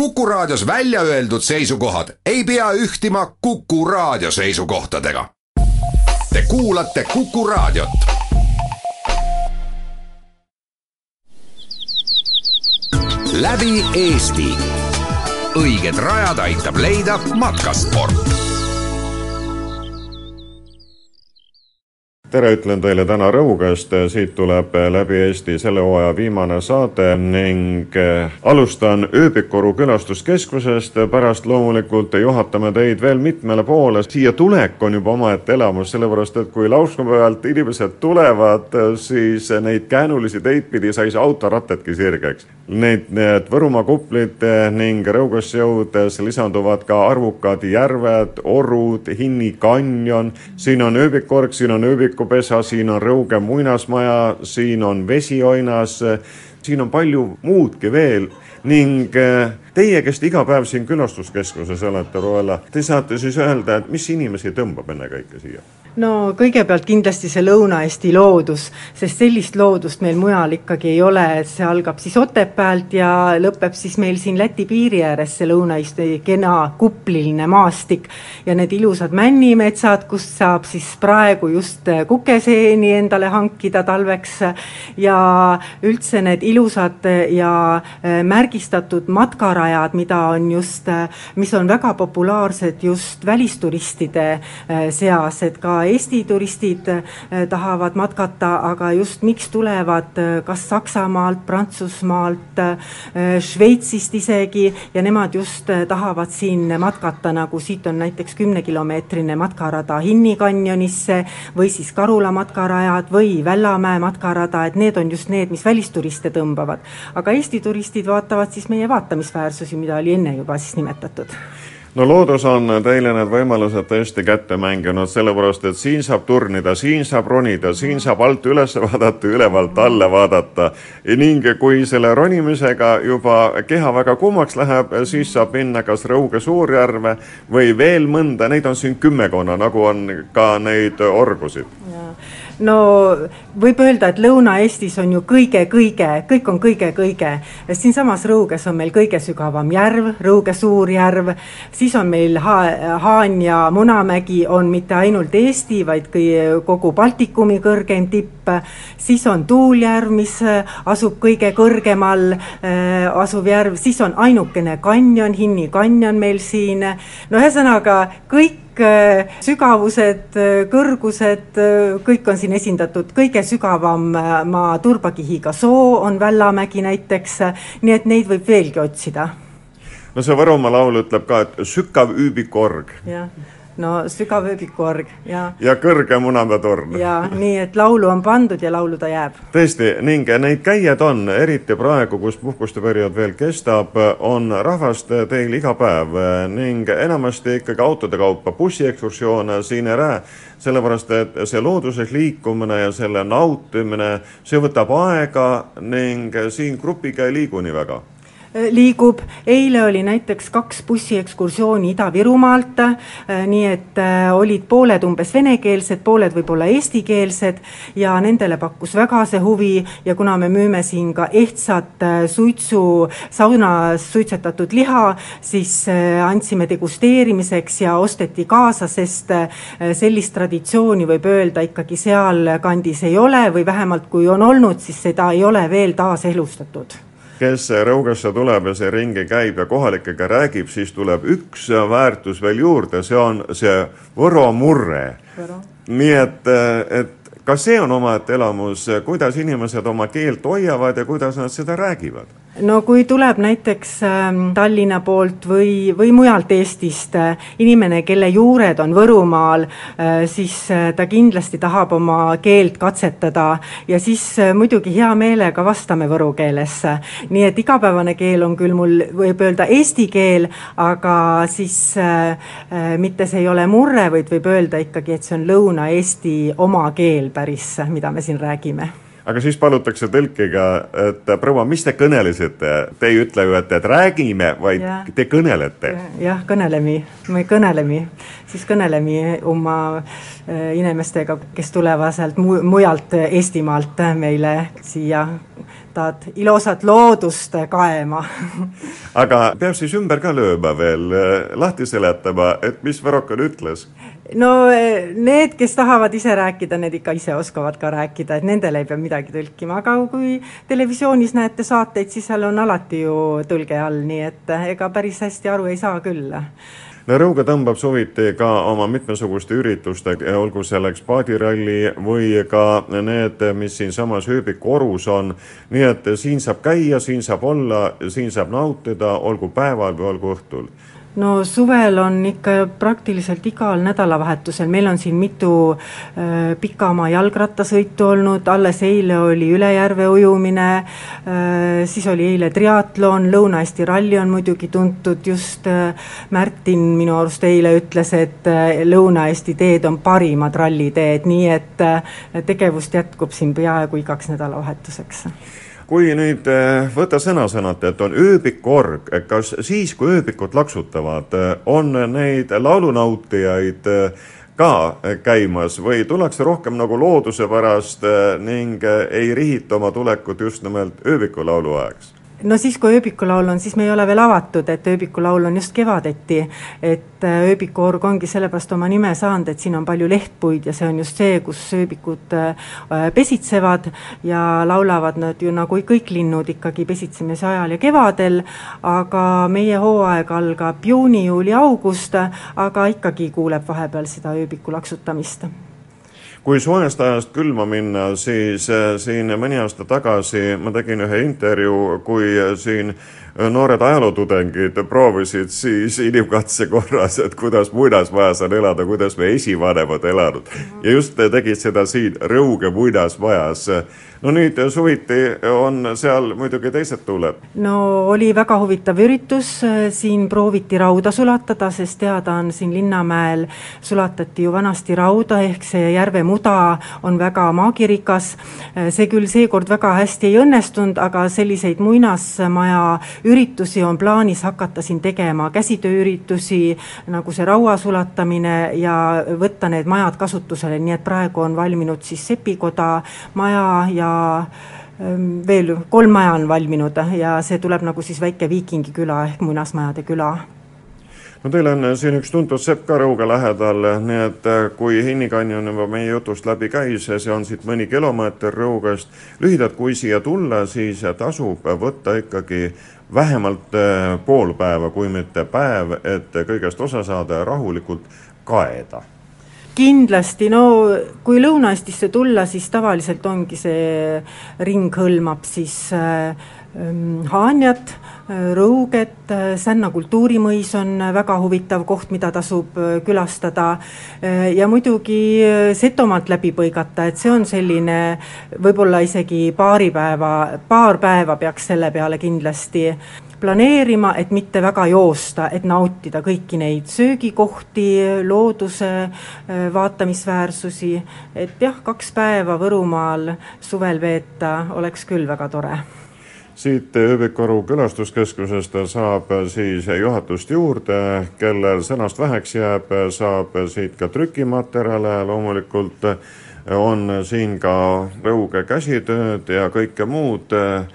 Kuku Raadios välja öeldud seisukohad ei pea ühtima Kuku Raadio seisukohtadega. Te kuulate Kuku Raadiot. läbi Eesti. õiged rajad aitab leida matkasport tere, ütlen teile täna Rõugast, siit tuleb läbi Eesti selle hooaja viimane saade ning eh, alustan ööbikoru külastuskeskusest, pärast loomulikult juhatame teid veel mitmele poole. siia tulek on juba omaette elamus, sellepärast et kui lauspäevalt inimesed tulevad, siis neid käänulisi teid pidi sais autorattetki sirgeks. Neid, need Võrumaa kuplid ning Rõugasse jõudes lisanduvad ka arvukad järved, orud, Hinni kanjon, siin on ööbikorg, siin on ööbiku pesupesa, siin on Rõuge muinasmaja, siin on vesioinas, siin on palju muudki veel ning eh, teie, kes te iga päev siin külastuskeskuses olete, Roela, te saate siis öelda, et mis inimesi tõmbab ennekõike siia? No kõigepealt kindlasti see Lõuna-Eesti loodus, sest sellist loodust meil mujal ikkagi ei ole, et see algab siis Otepäält ja lõpeb siis meil siin Läti piiri ääres, see Lõuna-Eesti kena kupliline maastik ja need ilusad männimetsad, kust saab siis praegu just kukeseeni endale hankida talveks. Ja üldse need ilusad ja äh, märgistatud matkarajad, mida on just, äh, mis on väga populaarsed just välisturistide äh, seas, et ka Eesti turistid äh, tahavad matkata, aga just miks tulevad äh, kas Saksamaalt, Prantsusmaalt, äh, Šveitsist isegi ja nemad just tahavad siin matkata, nagu siit on näiteks kümnekilomeetrine matkarada Hinni kanjonisse või siis Karula matkarajad või Vällamäe matkarada, et need on just need, mis välisturiste tõmbavad. aga Eesti turistid vaatavad siis meie vaatamisväärsusi, mida oli enne juba siis nimetatud no loodus on teile need võimalused tõesti kätte mänginud, sellepärast et siin saab turnida, siin saab ronida, siin saab alt üles vaadata, ülevalt alla vaadata. ning kui selle ronimisega juba keha väga kuumaks läheb, siis saab minna kas Rõuge Suurjärve või veel mõnda, neid on siin kümmekonna, nagu on ka neid orgusid no võib öelda, et Lõuna-Eestis on ju kõige-kõige, kõik on kõige-kõige. siinsamas Rõuges on meil kõige sügavam järv, Rõuge Suurjärv, siis on meil ha Haan ja Munamägi on mitte ainult Eesti, vaid kogu Baltikumi kõrgeim tipp, siis on Tuuljärv, mis asub kõige kõrgemal äh, asuv järv, siis on ainukene kanjon, Hinni kanjon meil siin, no ühesõnaga kõik kõik äh, sügavused, äh, kõrgused, äh, kõik on siin esindatud, kõige sügavam maa turbakihiga soo on Vällamägi näiteks, nii et neid võib veelgi otsida. no see Võrumaa laul ütleb ka, et sükav üübikorg. jah no sügav ööbikuorg ja. ja kõrge munamäetorn. ja nii, et laulu on pandud ja laulu ta jääb. tõesti, ning neid käijaid on, eriti praegu, kus puhkuste periood veel kestab, on rahvast teil iga päev ning enamasti ikkagi autode kaupa bussiekskursioone siin ei näe, sellepärast et see looduses liikumine ja selle nautimine, see võtab aega ning siin grupiga ei liigu nii väga liigub, eile oli näiteks kaks bussiekskursiooni Ida-Virumaalt, äh, nii et äh, olid pooled umbes venekeelsed, pooled võib-olla eestikeelsed ja nendele pakkus väga see huvi ja kuna me müüme siin ka ehtsat suitsu, saunas suitsetatud liha, siis andsime degusteerimiseks ja osteti kaasa, sest sellist traditsiooni võib öelda ikkagi sealkandis ei ole või vähemalt kui on olnud, siis seda ei ole veel taaselustatud kes Rõugasse tuleb ja see ringi käib ja kohalikega räägib, siis tuleb üks väärtus veel juurde, see on see võro murre. nii et, et ka see on omaette elamus, kuidas inimesed oma keelt hoiavad ja kuidas nad seda räägivad no kui tuleb näiteks ähm, Tallinna poolt või, või mujalt Eestist äh, inimene, kelle juured on Võrumaal, äh, siis äh, ta kindlasti tahab oma keelt katsetada ja siis muidugi hea meelega vastame võru keeles. nii et igapäevane keel on küll mul, võib öelda eesti keel, aga siis mitte see ei ole murre, vaid võib öelda ikkagi, et see on Lõuna-Eesti oma keel päris, mida me siin räägime aga siis palutakse tõlkiga, et proua, mis te kõnelesite, te ei ütle ju, et, et räägime, vaid ja. te kõnelete. jah, kõnelemi, me kõnelemi, siis kõnelemi oma äh, inimestega, kes tulevad sealt mu mujalt Eestimaalt meile siia tahad ilusat loodust kaema aga peab siis ümber ka lööma veel, lahti seletama, et mis Varrokan ütles? No need, kes tahavad ise rääkida, need ikka ise oskavad ka rääkida, et nendele ei pea midagi tõlkima, aga kui televisioonis näete saateid, siis seal on alati ju tõlge all, nii et ega päris hästi aru ei saa küll. No Rõuge tõmbab suviti ka oma mitmesuguste üritustega, olgu selleks paadiralli või ka need, mis siinsamas ööbikorus on. nii et siin saab käia, siin saab olla, siin saab nautida, olgu päeval või olgu õhtul no suvel on ikka praktiliselt igal nädalavahetusel, meil on siin mitu äh, pikamaa jalgrattasõitu olnud, alles eile oli üle järve ujumine äh,, siis oli eile triatlon, Lõuna-Eesti ralli on muidugi tuntud, just äh, Märtin minu arust eile ütles, et äh, Lõuna-Eesti teed on parimad ralliteed, nii et äh, tegevust jätkub siin peaaegu igaks nädalavahetuseks kui nüüd eh, võtta sõna-sõnalt, et on ööbikuorg, kas siis, kui ööbikud laksutavad, eh, on neid laulunautijaid eh, ka käimas või tullakse rohkem nagu looduse pärast ning ei rihita oma tulekut just nimelt ööbikulaulu ajaks? No siis, kui ööbikulaul on, siis me ei ole veel avatud, et ööbikulaul on just kevadeti. et äh, ööbikuorg ongi sellepärast oma nime saanud, et siin on palju lehtpuid ja see on just see, kus ööbikud äh, pesitsevad ja laulavad nad ju nagu kõik linnud ikkagi pesitsemise ajal ja kevadel, aga meie hooaeg algab juuni, juuli, august, aga ikkagi kuuleb vahepeal seda ööbiku laksutamist kui soojast ajast külma minna, siis äh, siin mõni aasta tagasi ma tegin ühe intervjuu, kui siin noored ajalootudengid proovisid siis inimkatse korras, et kuidas muinasmajas on elada, kuidas me esivanemad elanud. ja just tegid seda siin Rõuge muinasmajas no nüüd suviti on seal muidugi teised tuuled. no oli väga huvitav üritus, siin prooviti rauda sulatada, sest teada on siin Linnamäel sulatati ju vanasti rauda, ehk see järve muda on väga maagirikas. see küll seekord väga hästi ei õnnestunud, aga selliseid muinasmaja üritusi on plaanis hakata siin tegema, käsitööüritusi nagu see raua sulatamine ja võtta need majad kasutusele, nii et praegu on valminud siis Sepikoda maja ja ja ähm, veel kolm maja on valminud ja see tuleb nagu siis väike viikingi küla ehk muinasmajade küla no teil on siin üks tuntud sepp ka Rõuge lähedal, nii et äh, kui Hinnikanjon juba meie jutust läbi käis, see on siit mõni kilomeeter Rõugest. lühidalt, kui siia tulla, siis tasub võtta ikkagi vähemalt äh, pool päeva, kui mitte päev, et kõigest osa saada ja rahulikult kaeda kindlasti, no kui Lõuna-Eestisse tulla, siis tavaliselt ongi see ring hõlmab siis äh, Haanjat, Rõuget, Sänna kultuurimõis on väga huvitav koht, mida tasub äh, külastada ja muidugi äh, Setomaalt läbi põigata, et see on selline võib-olla isegi paari päeva, paar päeva peaks selle peale kindlasti planeerima, et mitte väga joosta, et nautida kõiki neid söögikohti, looduse äh, vaatamisväärsusi, et jah, kaks päeva Võrumaal suvel veeta oleks küll väga tore. Siit Ööbikuaru külastuskeskusest saab siis juhatust juurde, kellel sõnast väheks jääb, saab siit ka trükimaterjale loomulikult on siin ka rõuge käsitööd ja kõike muud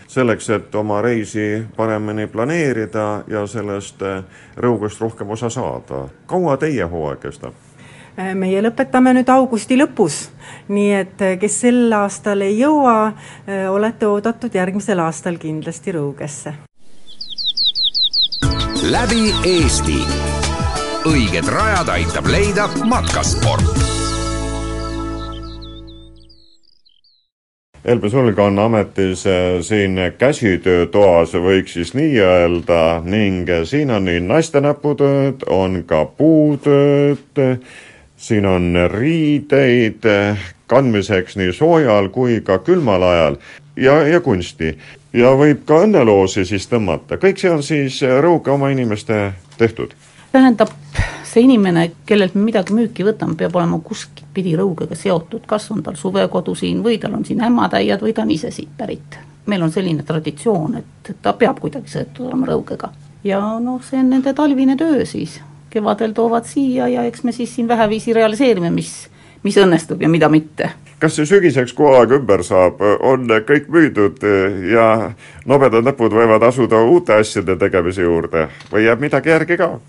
selleks, et oma reisi paremini planeerida ja sellest rõugest rohkem osa saada. kaua teie hooaeg kestab? meie lõpetame nüüd augusti lõpus, nii et kes sel aastal ei jõua, olete oodatud järgmisel aastal kindlasti Rõugesse. läbi Eesti. õiged rajad aitab leida matkasport Elbe Sulg on ametis äh, siin käsitöötoas, võiks siis nii öelda, ning äh, siin on nii naistenäputööd, on ka puutööd, siin on riideid äh, kandmiseks nii soojal kui ka külmal ajal ja, ja kunsti. ja võib ka õnneloosi siis tõmmata, kõik see on siis Rõuge oma inimeste tehtud. tähendab, see inimene, kellelt me midagi müüki võtame, peab olema kuskil igatpidi Rõugega seotud, kas on tal suvekodu siin või tal on siin ämmatäiad või ta on ise siit pärit. meil on selline traditsioon, et ta peab kuidagi seotud olema Rõugega. ja noh, see on nende talvine töö siis, kevadel toovad siia ja eks me siis siin väheviisi realiseerime, mis, mis õnnestub ja mida mitte kas see sügiseks, kui aeg ümber saab, on kõik müüdud ja nobedad näpud võivad asuda uute asjade tegemise juurde või jääb midagi järgi ka?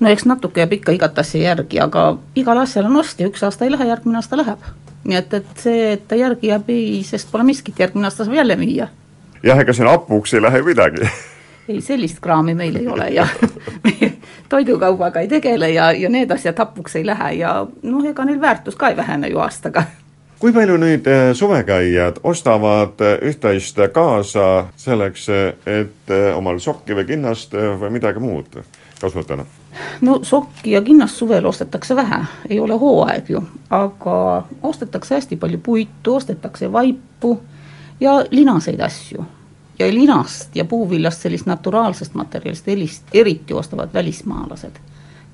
No eks natuke jääb ikka igat asja järgi, aga igal asjal on ostja, üks aasta ei lähe, järgmine aasta läheb. nii et, et see, et ta järgi jääb, ei, sest pole miskit, järgmine aasta saab jälle müüa. jah, ega siin hapuks ei lähe midagi ei, sellist kraami meil ei ole ja toidukaubaga ei tegele ja, ja need asjad hapuks ei lähe ja noh, ega neil väärtus ka ei vähene ju aastaga kui palju nüüd eh, suvekäijad ostavad eh, üht-teist kaasa selleks, eh, et omal sokki või kinnast või midagi muud kasutada? No sokki ja kinnast suvel ostetakse vähe, ei ole hooaeg ju, aga ostetakse hästi palju puitu, ostetakse vaipu ja linaseid asju. ja linast ja puuviljast, sellist naturaalsest materjalist helist, eriti ostavad välismaalased.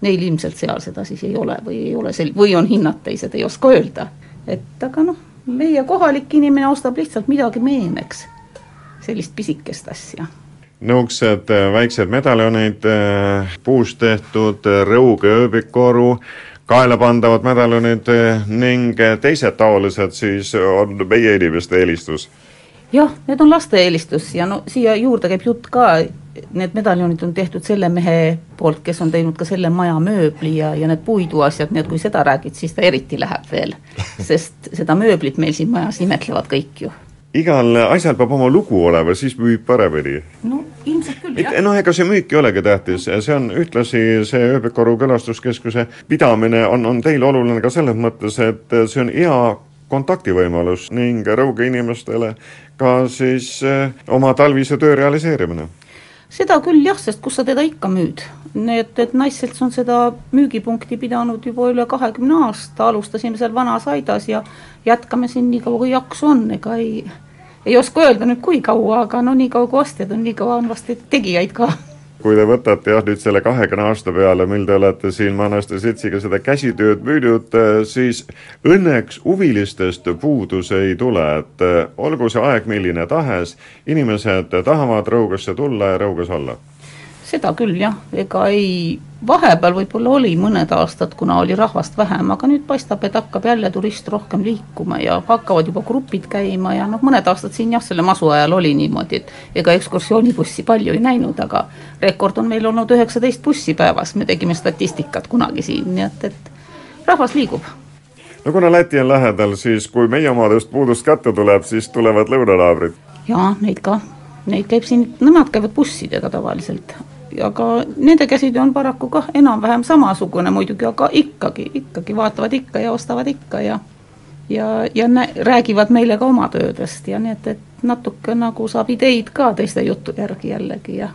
Neil ilmselt seal seda siis ei ole või ei ole sel-, või on hinnad teised, ei oska öelda. Et aga noh, meie kohalik inimene ostab lihtsalt midagi meeneks, sellist pisikest asja niisugused äh, väiksed medaljonid, äh, puust tehtud äh, rõuge ööbikoru, kaelapandavad medaljonid ning teised taolised siis on meie inimeste eelistus? jah, need on laste eelistus ja no siia juurde käib jutt ka need medaljonid on tehtud selle mehe poolt, kes on teinud ka selle maja mööbli ja, ja need puiduasjad, nii et kui seda räägid, siis ta eriti läheb veel. sest seda mööblit meil siin majas imetlevad kõik ju. Igal asjal peab oma lugu olema, siis müüb paremini. no ilmselt küll, jah. noh, ega see müük ei olegi tähtis, see on ühtlasi see ööbikoru külastuskeskuse pidamine on, on teil oluline ka selles mõttes, et see on hea kontaktivõimalus ning Rõuge inimestele ka siis eh, oma talvise töö realiseerimine seda küll jah, sest kus sa teda ikka müüd. nii et, et Naisselts on seda müügipunkti pidanud juba üle kahekümne aasta, alustasime seal Vanas Aidas ja jätkame siin nii kaua, kui jaksu on, ega ei, ei oska öelda nüüd, kui kaua, aga no nii kaua, kui ostjad on, nii kaua on vast tegijaid ka kui te võtate jah, nüüd selle kahekümne aasta peale, mil te olete siin Mannaste Seltsiga seda käsitööd müünud, siis õnneks huvilistest puudus ei tule, et olgu see aeg milline tahes, inimesed tahavad Rõugasse tulla ja Rõugas olla seda küll jah, ega ei, vahepeal võib-olla oli mõned aastad, kuna oli rahvast vähem, aga nüüd paistab, et hakkab jälle turist rohkem liikuma ja hakkavad juba grupid käima ja noh, mõned aastad siin jah, selle masu ajal oli niimoodi, et ega ekskursioonibussi palju ei näinud, aga rekord on meil olnud üheksateist bussi päevas, me tegime statistikat kunagi siin, nii et, et rahvas liigub. No kuna Läti on lähedal, siis kui meie omadest puudust kätte tuleb, siis tulevad lõunanaabrid. jaa, neid ka, neid käib siin, nemad käivad bussidega tavaliselt, aga nende käsitöö on paraku kah enam-vähem samasugune muidugi, aga ikkagi, ikkagi vaatavad ikka ja ostavad ikka ja ja, ja nä-, räägivad meile ka oma töödest ja nii et, et natuke nagu saab ideid ka teiste jutu järgi jällegi ja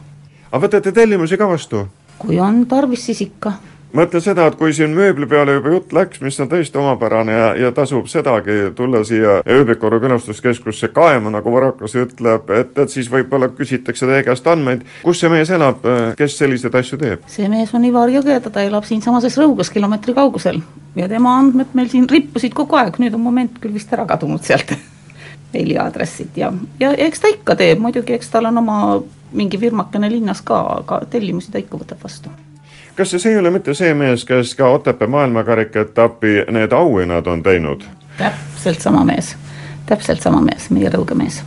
aga võtate tellimusi ka vastu? kui on tarvis, siis ikka mõtlen seda, et kui siin mööbli peale juba jutt läks, mis on tõesti omapärane ja, ja tasub sedagi tulla siia ööbikoru külastuskeskusse kaema, nagu Varakas ütleb, et, et siis võib-olla küsitakse teie käest andmeid, kus see mees elab, kes selliseid asju teeb? see mees on Ivar Jõgeda, ta elab siinsamases Rõugas kilomeetri kaugusel ja tema andmed meil siin rippusid kogu aeg, nüüd on moment küll vist ära kadunud sealt meiliaadressid ja, ja eks ta ikka teeb, muidugi eks tal on oma mingi firmakene linnas ka, aga tellimusi ta ikka võtab vastu kas see ei ole mitte see mees, kes ka Otepää maailmakarikaetapi need auhinnad on teinud? täpselt sama mees, täpselt sama mees, meie Rõuge mees.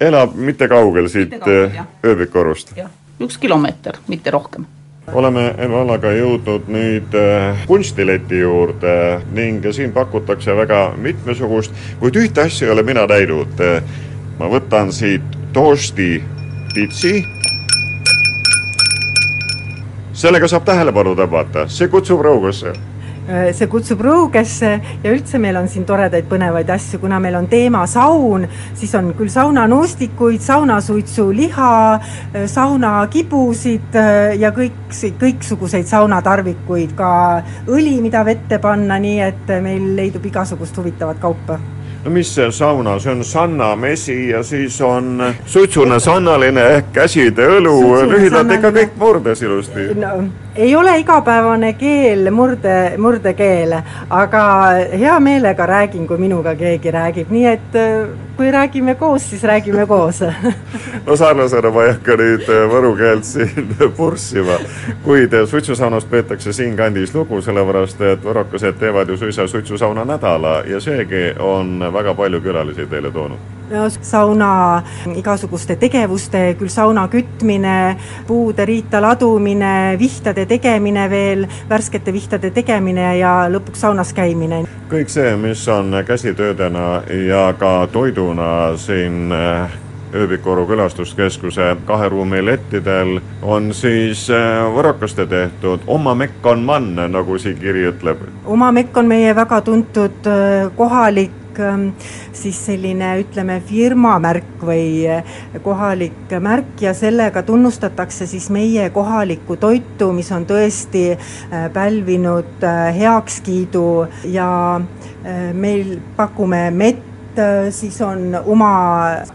elab mitte kaugel siit eh, ööbikorust? üks kilomeeter, mitte rohkem oleme Evalaga jõudnud nüüd eh, kunstileti juurde ning siin pakutakse väga mitmesugust, kuid ühte asja ei ole mina näinud. ma võtan siit toosti pitsi sellega saab tähelepanu tõmmata, see kutsub rõugasse äh, see kutsub rõugesse ja üldse meil on siin toredaid põnevaid asju, kuna meil on teema saun, siis on küll saunanuustikuid, saunasuitsuliha, äh, saunakibusid äh, ja kõik, kõiksuguseid saunatarvikuid, ka õli, mida vette panna, nii et meil leidub igasugust huvitavat kaupa no mis see sauna, see on sannamesi ja siis on suitsune sannaline ehk käsitöö õlu, lühidalt ikka kõik murdes ilusti. no ei ole igapäevane keel murde, murdekeel, aga hea meelega räägin, kui minuga keegi räägib, nii et äh, kui räägime koos, siis räägime koos. No sarnasena ma ei hakka nüüd äh, võru keelt siin purssima, kuid suitsusaunast peetakse siinkandis lugu, sellepärast et võrokesed teevad ju suisa suitsusauna nädala ja seegi on väga palju külalisi teile toonud sauna igasuguste tegevuste, küll sauna kütmine, puude riita ladumine, vihtade tegemine veel, värskete vihtade tegemine ja lõpuks saunas käimine. kõik see, mis on käsitöödena ja ka toiduna siin eh, ööbikuoru külastuskeskuse kahe ruumi lettidel on siis eh, võrokaste tehtud, oma mekk on mann, nagu siin kiri ütleb. oma mekk on meie väga tuntud eh, kohalik siis selline, ütleme, firmamärk või äh, kohalik märk ja sellega tunnustatakse siis meie kohalikku toitu, mis on tõesti äh, pälvinud äh, heakskiidu ja meil pakume mett, siis on oma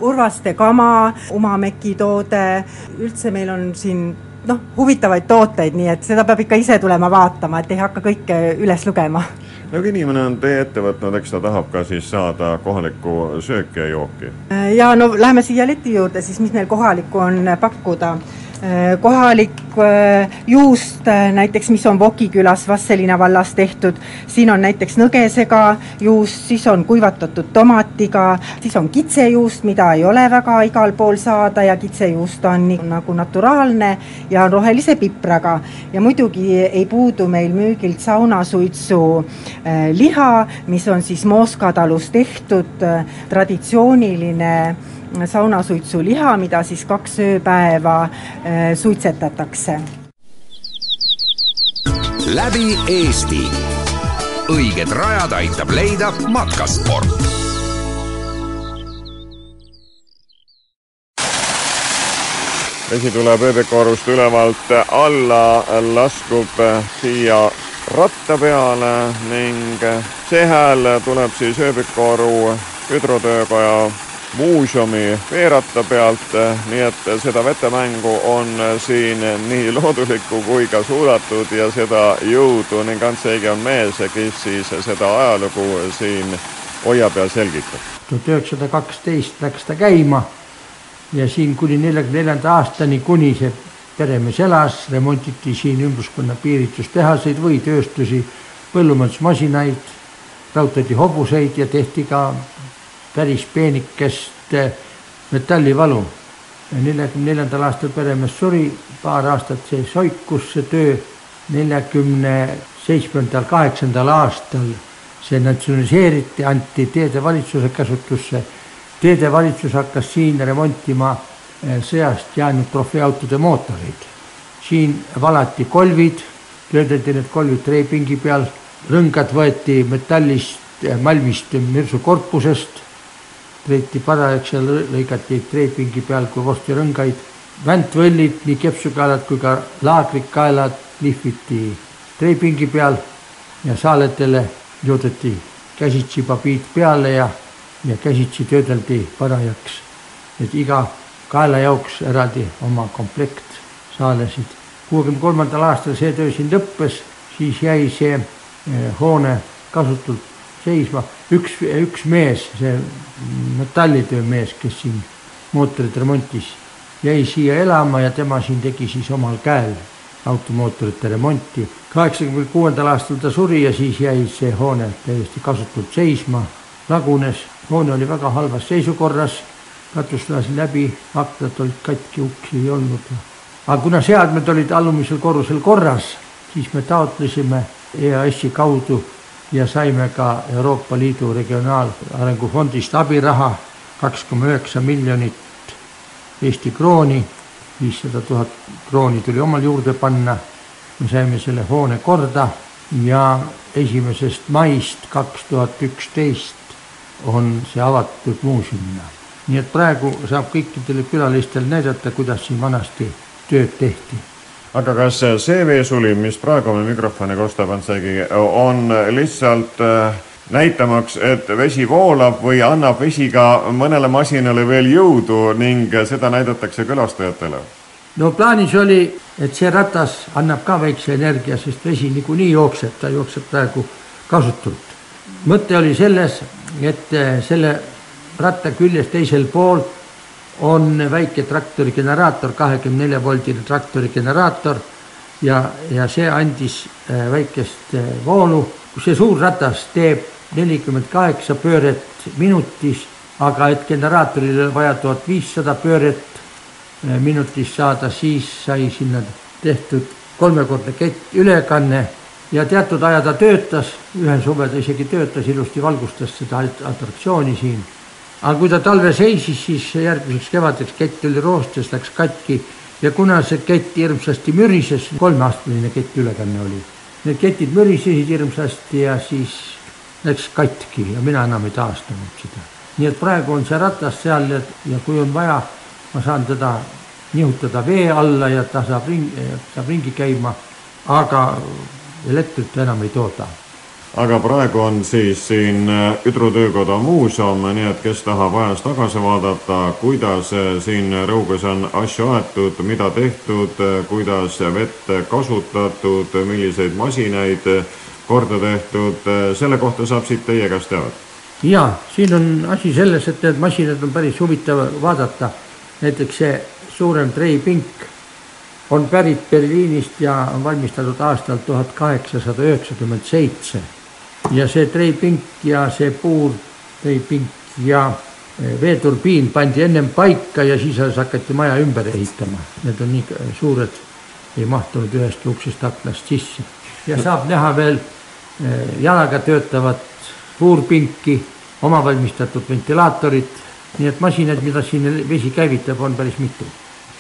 Urvaste kama, oma mekitoode, üldse meil on siin noh, huvitavaid tooteid, nii et seda peab ikka ise tulema vaatama, et ei hakka kõike üles lugema no kui inimene on tee ette võtnud, eks ta tahab ka siis saada kohalikku sööki ja jooki. ja no lähme siia leti juurde siis, mis meil kohalikku on pakkuda Äh, kohalik äh, juust äh, näiteks, mis on Voki külas Vastseliina vallas tehtud, siin on näiteks nõgesega juust, siis on kuivatatud tomatiga, siis on kitsejuust, mida ei ole väga igal pool saada ja kitsejuust on nagu naturaalne ja rohelise pipraga. ja muidugi ei puudu meil müügilt saunasuitsu liha, mis on siis Mooska talus tehtud traditsiooniline saunasuitsuliha, mida siis kaks ööpäeva äh, suitsetatakse. läbi Eesti. õiged rajad aitab leida matkasport vesi tuleb ööbikuorust ülevalt alla, laskub siia ratta peale ning see hääl tuleb siis ööbikuoru hüdrotöökoja muuseumi veerata pealt, nii et seda vetemängu on siin nii loodulikku kui ka suudatud ja seda jõudu ning Ants Eige on mees, kes siis seda ajalugu siin hoiab ja selgitab. tuhat üheksasada kaksteist läks ta käima ja siin kuni neljakümne neljanda aastani, kuni see peremees elas, remonditi siin ümbruskonna piiritustehaseid või tööstusi, põllumajandusmasinaid, raudteedi hobuseid ja tehti ka päris peenikest eh, metallivalu. neljakümne neljandal aastal peremees suri, paar aastat see soikus, see töö. neljakümne seitsmendal, kaheksandal aastal see natsionaliseeriti, anti teedevalitsuse käsutusse. teedevalitsus hakkas siin remontima eh, sõjast jäänud trofeeautode mootoreid. siin valati kolvid, töödeldi need kolvid treipingi peal, rõngad võeti metallist, eh, malmist mürsukorpusest treeti parajaks ja lõigati treepingi peal kui vorstirõngaid. väntvõllid, nii kepsukaelad kui ka laagrikaelad lihviti treepingi peal ja saaletele joodeti käsitsi pabiid peale ja, ja käsitsi töödeldi parajaks. et iga kaela jaoks eraldi oma komplekt saalesid. kuuekümne kolmandal aastal see töö siin lõppes, siis jäi see eh, hoone kasutult seisma üks, üks mees, see metallitöömees, kes siin mootorit remontis, jäi siia elama ja tema siin tegi siis omal käel automootorite remonti. kaheksakümne kuuendal aastal ta suri ja siis jäi see hoone täiesti kasutult seisma, lagunes, hoone oli väga halvas seisukorras, katus lasi läbi, aknad olid katki, uksi ei olnud. aga kuna seadmed olid alumisel korrusel korras, siis me taotlesime EAS-i kaudu ja saime ka Euroopa Liidu Regionaalarengu Fondist abiraha kaks koma üheksa miljonit Eesti krooni, viissada tuhat krooni tuli omal juurde panna. me saime selle hoone korda ja esimesest maist kaks tuhat üksteist on see avatud muuseumina. nii et praegu saab kõikidele külalistele näidata, kuidas siin vanasti tööd tehti aga kas see veesuli, mis praegu meil mikrofoni kostab, Antsegi, on lihtsalt äh, näitamaks, et vesi voolab või annab vesi ka mõnele masinale veel jõudu ning seda näidatakse külastajatele? no plaanis oli, et see ratas annab ka väikse energia, sest vesi niikuinii jookseb, ta jookseb praegu kasutult. mõte oli selles, et selle ratta küljes teisel pool on väike traktori generaator, kahekümne nelja voldine traktori generaator ja, ja see andis äh, väikest äh, voolu. see suur ratas teeb nelikümmend kaheksa pööret minutis, aga et generaatoril on vaja tuhat viissada pööret äh, minutis saada, siis sai sinna tehtud kolmekordne kett ülekanne ja teatud aja ta töötas, ühe suve ta isegi töötas ilusti, valgustas seda atraktsiooni siin aga kui ta talve seisis, siis järgmiseks kevadeks kett oli roostes, läks katki. Ja kuna see kett hirmsasti mürises, kolmeastmeline kettülekanne oli, need ketid mürisesid hirmsasti ja siis läks katki ja mina enam ei taastanud seda. nii et praegu on see ratas seal ja, ja kui on vaja, ma saan teda nihutada vee alla ja ta saab ringi, saab ringi käima, aga elektrit ta enam ei tooda aga praegu on siis siin äh, Üdru töökoda muuseum, nii et kes tahab ajas tagasi vaadata, kuidas äh, siin Rõuges on asju aetud, mida tehtud, äh, kuidas vett kasutatud, milliseid masinaid korda tehtud, selle kohta saab siit teie käest teavet. ja siin on asi selles, et need masinad on päris huvitav vaadata. näiteks see suurem treipink on pärit Berliinist ja on valmistatud aastal tuhat kaheksasada üheksakümmend seitse ja see treipink ja see puurtreipink ja eh, veeturbiin pandi ennem paika ja siis hakati maja ümber ehitama. Need on nii suured, ei mahtunud ühest uksest aknast sisse. ja saab näha veel eh, jalaga töötavat puurpinki, omavalmistatud ventilaatorit, nii et masinaid, mida siin vesi käivitab, on päris mitu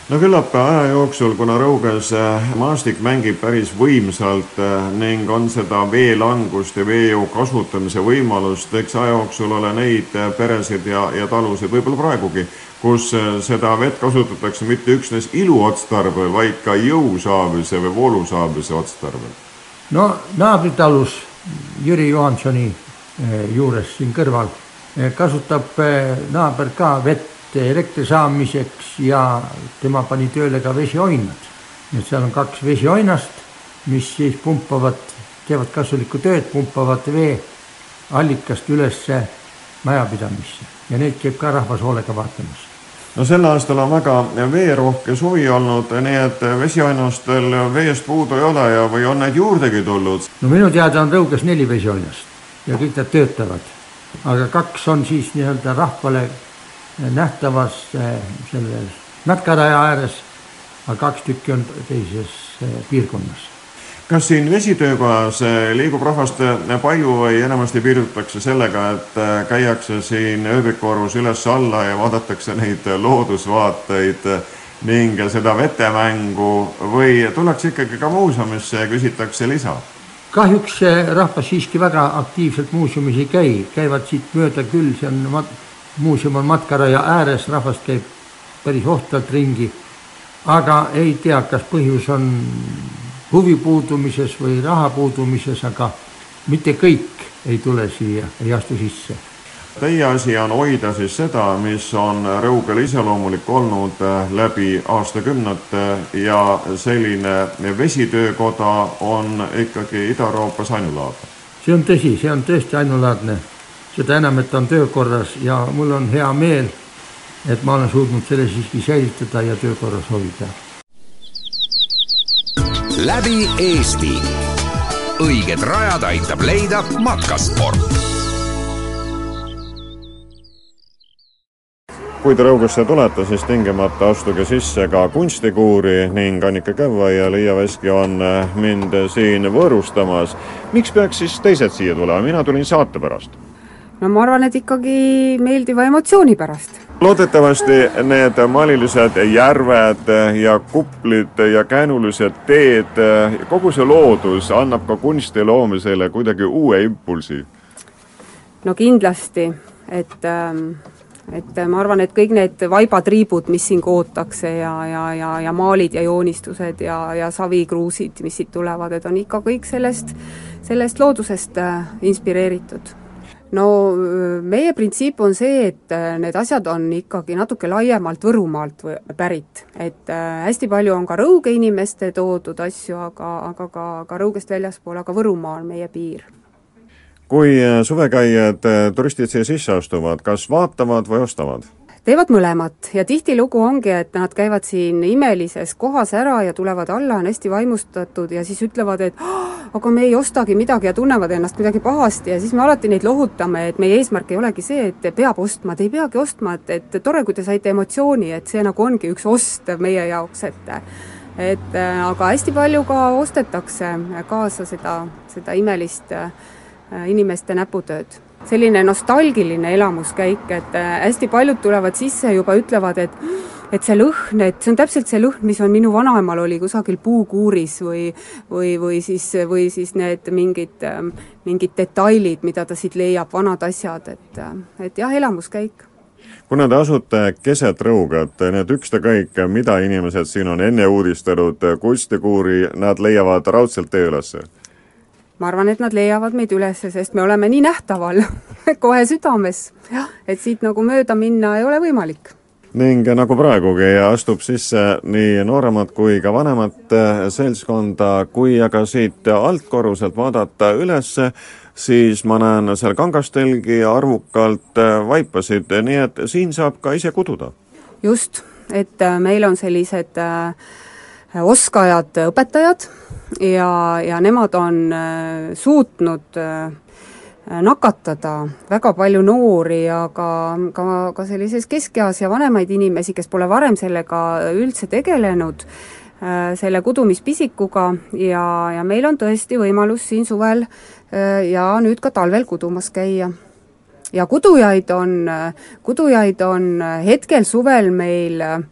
no küllap aja jooksul, kuna Rõuges äh, maastik mängib päris võimsalt äh, ning on seda veelangust ja veejõu kasutamise võimalust, eks aja jooksul ole neid äh, peresid ja, ja talusid, võib-olla praegugi, kus seda vett kasutatakse mitte üksnes iluotstarbel, vaid ka jõu saamise või voolu saamise otstarbel. no naabritalus Jüri Johansoni juures siin kõrval kasutab naaber ka vett elektri saamiseks ja tema pani tööle ka vesioinad. nii et seal on kaks vesioinast, mis siis pumpavad, teevad kasulikku tööd, pumpavad vee allikast ülesse majapidamisse ja neid käib ka rahvas hoolega vaatamas no sel aastal on väga veerohke suvi olnud, nii et vesioinastel veest puudu ei ole ja, või on neid juurdegi tulnud? no minu teada on Rõuges neli vesioinast ja kõik nad töötavad. aga kaks on siis nii-öelda rahvale nähtavas selles Mätkaraja ääres, aga kaks tükki on teises eh, piirkonnas. kas siin vesitöökojas eh, liigub rahvast eh, palju või enamasti piirdutakse sellega, et käiakse siin ööbikuorus üles-alla ja vaadatakse neid loodusvaateid ning seda vetemängu või tullakse ikkagi ka muuseumisse ja küsitakse lisa? kahjuks rahvas siiski väga aktiivselt muuseumis ei käi, käivad siit mööda küll, see on muuseum on matkaraja ääres, rahvast käib päris ohtralt ringi, aga ei tea, kas põhjus on huvi puudumises või raha puudumises, aga mitte kõik ei tule siia, ei astu sisse. Teie asi on hoida siis seda, mis on Rõugele iseloomulik olnud läbi aastakümnete ja selline vesitöökoda on ikkagi Ida-Euroopas ainulaadne. see on tõsi, see on tõesti ainulaadne seda enam, et ta on töökorras ja mul on hea meel, et ma olen suutnud selle siiski säilitada ja töökorras hoida. läbi Eesti. õiged rajad aitab leida matkasport kui te Rõugesse tulete, siis tingimata astuge sisse ka kunstikuuri ning Annika Kõva ja Liia Veski on mind siin võõrustamas. miks peaks siis teised siia tulema, mina tulin saate pärast no ma arvan, et ikkagi meeldiva emotsiooni pärast. loodetavasti need maalilised järved ja kuplid ja käänulised teed, kogu see loodus annab ka kunsti loomisele kuidagi uue impulsi. no kindlasti, et ähm, et ma arvan, et kõik need vaibatriibud, mis siin kootakse ja, ja, ja, ja maalid ja joonistused ja, ja savikruusid, mis siit tulevad, et on ikka kõik sellest, sellest loodusest äh, inspireeritud no meie printsiip on see, et need asjad on ikkagi natuke laiemalt Võrumaalt pärit. et hästi palju on ka Rõuge inimeste toodud asju, aga, aga ka, ka Rõugest väljaspool, aga Võrumaa on meie piir kui suvekäijad, turistid siia sisse astuvad, kas vaatavad või ostavad? Teevad mõlemat ja tihtilugu ongi, et nad käivad siin imelises kohas ära ja tulevad alla, on hästi vaimustatud ja siis ütlevad, et aga me ei ostagi midagi ja tunnevad ennast kuidagi pahasti. Ja siis me alati neid lohutame, et meie eesmärk ei olegi see, et peab ostma, te ei peagi ostma, et, et tore, kui te saite emotsiooni, et see nagu ongi üks ost meie jaoks, et et aga hästi palju ka ostetakse kaasa seda, seda imelist äh, inimeste näputööd selline nostalgiline elamuskäik, et äh, hästi paljud tulevad sisse juba ütlevad, et et see lõhn, et see on täpselt see lõhn, mis on minu vanaemal oli kusagil puukuuris või või, või siis, või siis need mingid, ähm, mingid detailid, mida ta siit leiab, vanad asjad, et, äh, et jah, elamuskäik kuna te asute keset Rõugat, need ükstakäik, mida inimesed siin on enne uudistanud, kunstikuuri, nad leiavad raudselt tee ülesse? Ma arvan, et nad leiavad meid üles, sest me oleme nii nähtaval kohe südames, et siit nagu mööda minna ei ole võimalik ning nagu praegugi astub sisse nii nooremat kui ka vanemat eh, seltskonda, kui aga siit altkorruselt vaadata üles, siis ma näen seal kangastelgi arvukalt eh, vaipasid, nii et siin saab ka ise kududa. just, et eh, meil on sellised oskajad õpetajad, ja, ja nemad on äh, suutnud äh, nakatada väga palju noori ja ka, ka, ka sellises keskeas ja vanemaid inimesi, kes pole varem sellega üldse tegelenud, äh, selle kudumispisikuga ja, ja meil on tõesti võimalus siin suvel ja nüüd ka talvel kudumas käia. ja kudujaid on, kudujaid on hetkel suvel meil äh,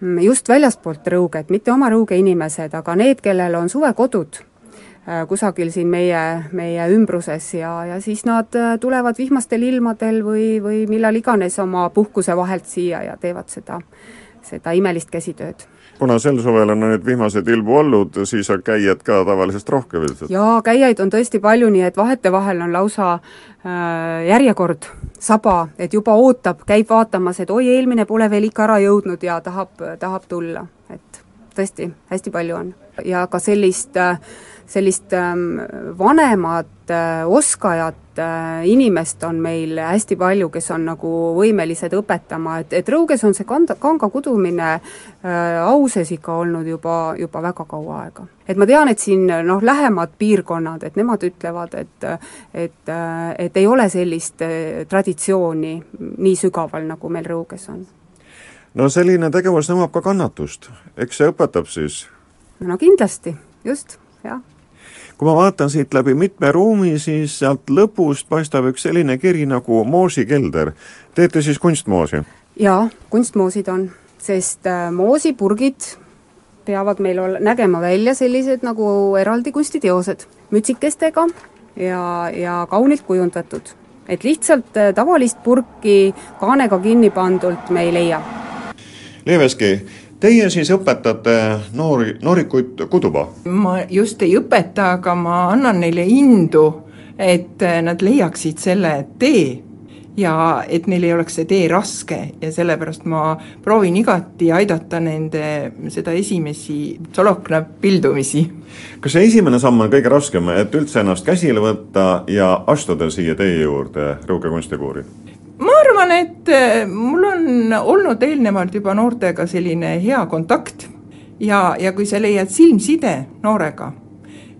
just väljaspoolt Rõuget, mitte oma Rõuge inimesed, aga need, kellel on suvekodud äh, kusagil siin meie, meie ümbruses ja, ja siis nad äh, tulevad vihmastel ilmadel või, või millal iganes oma puhkuse vahelt siia ja teevad seda, seda imelist käsitööd kuna sel suvel on nüüd vihmased ilmu olnud, siis on käijaid ka tavalisest rohkem ilmselt? jaa, käijaid on tõesti palju, nii et vahetevahel on lausa äh, järjekord saba, et juba ootab, käib vaatamas, et oi, eelmine pole veel ikka ära jõudnud ja tahab, tahab tulla, et tõesti, hästi palju on. ja ka sellist, sellist ähm, vanemat äh, oskajat äh, inimest on meil hästi palju, kes on nagu võimelised õpetama, et, et Rõuges on see kanda, kanga kudumine äh, auses ikka olnud juba, juba väga kaua aega. et ma tean, et siin noh, lähemad piirkonnad, et nemad ütlevad, et et, et ei ole sellist äh, traditsiooni nii sügaval, nagu meil Rõuges on. no selline tegevus nõuab ka kannatust, eks see õpetab siis? no kindlasti, just, jah kui ma vaatan siit läbi mitme ruumi, siis sealt lõpust paistab üks selline kiri nagu moosikelder. teete siis kunstmoosi? jaa, kunstmoosid on, sest äh, moosipurgid peavad meil ol-, nägema välja sellised nagu eraldi kunstiteosed, mütsikestega ja, ja kaunilt kujundatud. et lihtsalt äh, tavalist purki kaanega kinni pandult me ei leia. Leeveski, Teie siis õpetate noori, noorikuid kuduma? ma just ei õpeta, aga ma annan neile indu, et nad leiaksid selle tee ja et neil ei oleks see tee raske ja sellepärast ma proovin igati aidata nende seda esimesi solokna pildumisi. kas see esimene samm on kõige raskem, et üldse ennast käsile võtta ja astuda siia teie juurde, Rõuge kunstikoori? Ma arvan, et äh, mul on olnud eelnevalt juba noortega selline hea kontakt ja, ja kui sa leiad silmside noorega,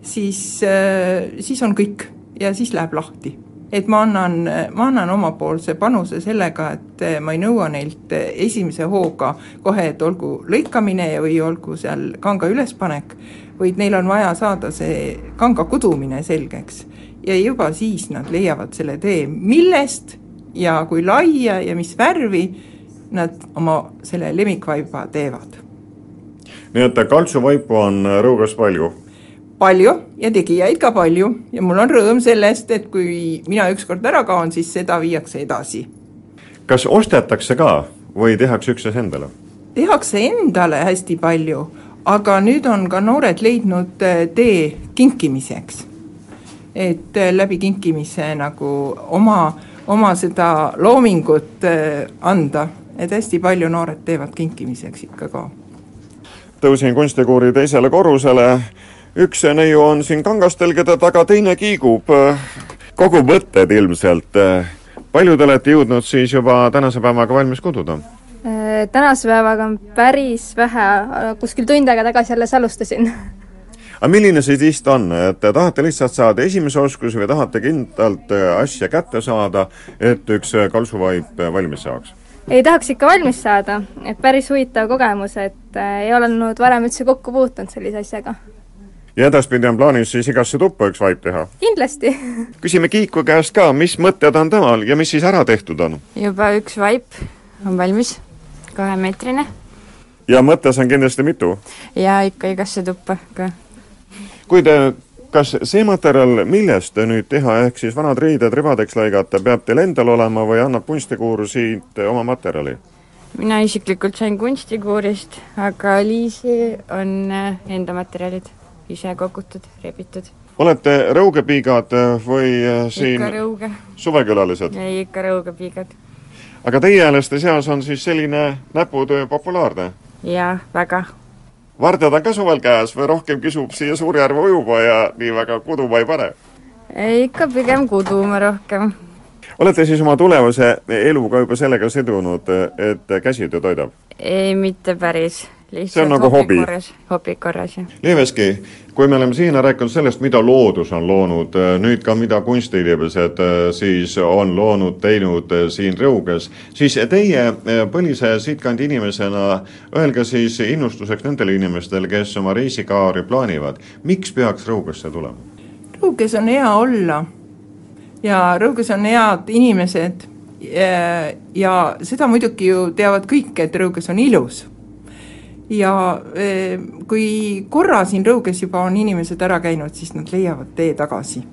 siis, äh, siis on kõik ja siis läheb lahti. et ma annan, ma annan omapoolse panuse sellega, et äh, ma ei nõua neilt esimese hooga kohe, et olgu lõikamine või olgu seal kanga ülespanek, vaid neil on vaja saada see kanga kudumine selgeks. ja juba siis nad leiavad selle tee, millest ja kui laia ja mis värvi nad oma selle lemmikvaiba teevad. nii et kaltsuvaipu on Rõuges palju? palju ja tegijaid ka palju ja mul on rõõm sellest, et kui mina ükskord ära kaon, siis seda viiakse edasi. kas ostetakse ka või tehakse üksnes endale? tehakse endale hästi palju, aga nüüd on ka noored leidnud eh, tee kinkimiseks et läbi kinkimise nagu oma, oma seda loomingut anda, et hästi palju noored teevad kinkimiseks ikka ka. tõusin kunstikuuri teisele korrusele, üks neiu on siin kangastel, keda taga teine kiigub, kogu mõtted ilmselt. palju te olete jõudnud siis juba tänase päevaga valmis kududa? Äh, tänase päevaga on päris vähe, kuskil tund aega tagasi alles alustasin. aga milline see tihti on, et te tahate lihtsalt saada esimese oskuse või tahate kindlalt äh, asja kätte saada, et üks äh, kaltsuvaip valmis saaks? ei, tahaks ikka valmis saada, et päris huvitav kogemus, et ei olnud varem üldse kokku puutunud sellise asjaga. ja edaspidi on plaanis siis igasse tuppa üks vaip teha? kindlasti küsime Kiiku käest ka, mis mõtted on temal ja mis siis ära tehtud on? juba üks vaip on valmis kahemeetrine. ja mõttes on kindlasti mitu? jaa, ikka igasse tuppa ka. Kuid kas see materjal, millest nüüd teha, ehk siis vanad riided ribadeks lõigata, peab teil endal olema või annab kunstikuur siit oma materjali? mina isiklikult sain kunstikuurist, aga Liisi on äh, enda materjalid ise kogutud, rebitud. olete rõugepiigad või äh, siin suvekülalised? ei, ikka rõugepiigad aga teieealiste seas on siis selline näputöö populaarne? jaa, väga. Vardjad on ka suvel käes või rohkem kisub siia Suurjärve ujuma ja nii väga kuduma ei pane? ei, ikka pigem kudume rohkem. olete siis oma tulevase eluga juba sellega sidunud, et käsitöö toidab? ei, mitte päris see on nagu hobi? hobi korras, jah. Leeveski, kui me oleme siiani rääkinud sellest, mida loodus on loonud, äh, nüüd ka mida kunstiinimesed äh, siis on loonud, teinud äh, siin Rõuges, siis teie põlise siitkandi inimesena öelge siis innustuseks nendele inimestele, kes oma reisikaari plaanivad, miks peaks Rõugesse tulema? Rõuges on hea olla ja Rõuges on head inimesed ja seda muidugi ju teavad kõik, et Rõuges on ilus ja eh, kui korra siin Rõuges juba on inimesed ära käinud, siis nad leiavad tee tagasi.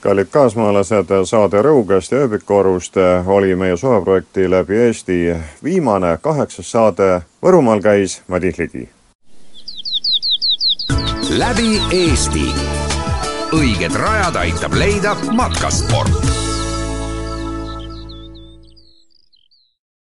kallid kaasmaalased, saade Rõugest ja ööbikorust oli meie suveprojekti läbi Eesti viimane, kaheksas saade. Võrumaal käis Madis Ligi. läbi Eesti. õiged rajad aitab leida matkasport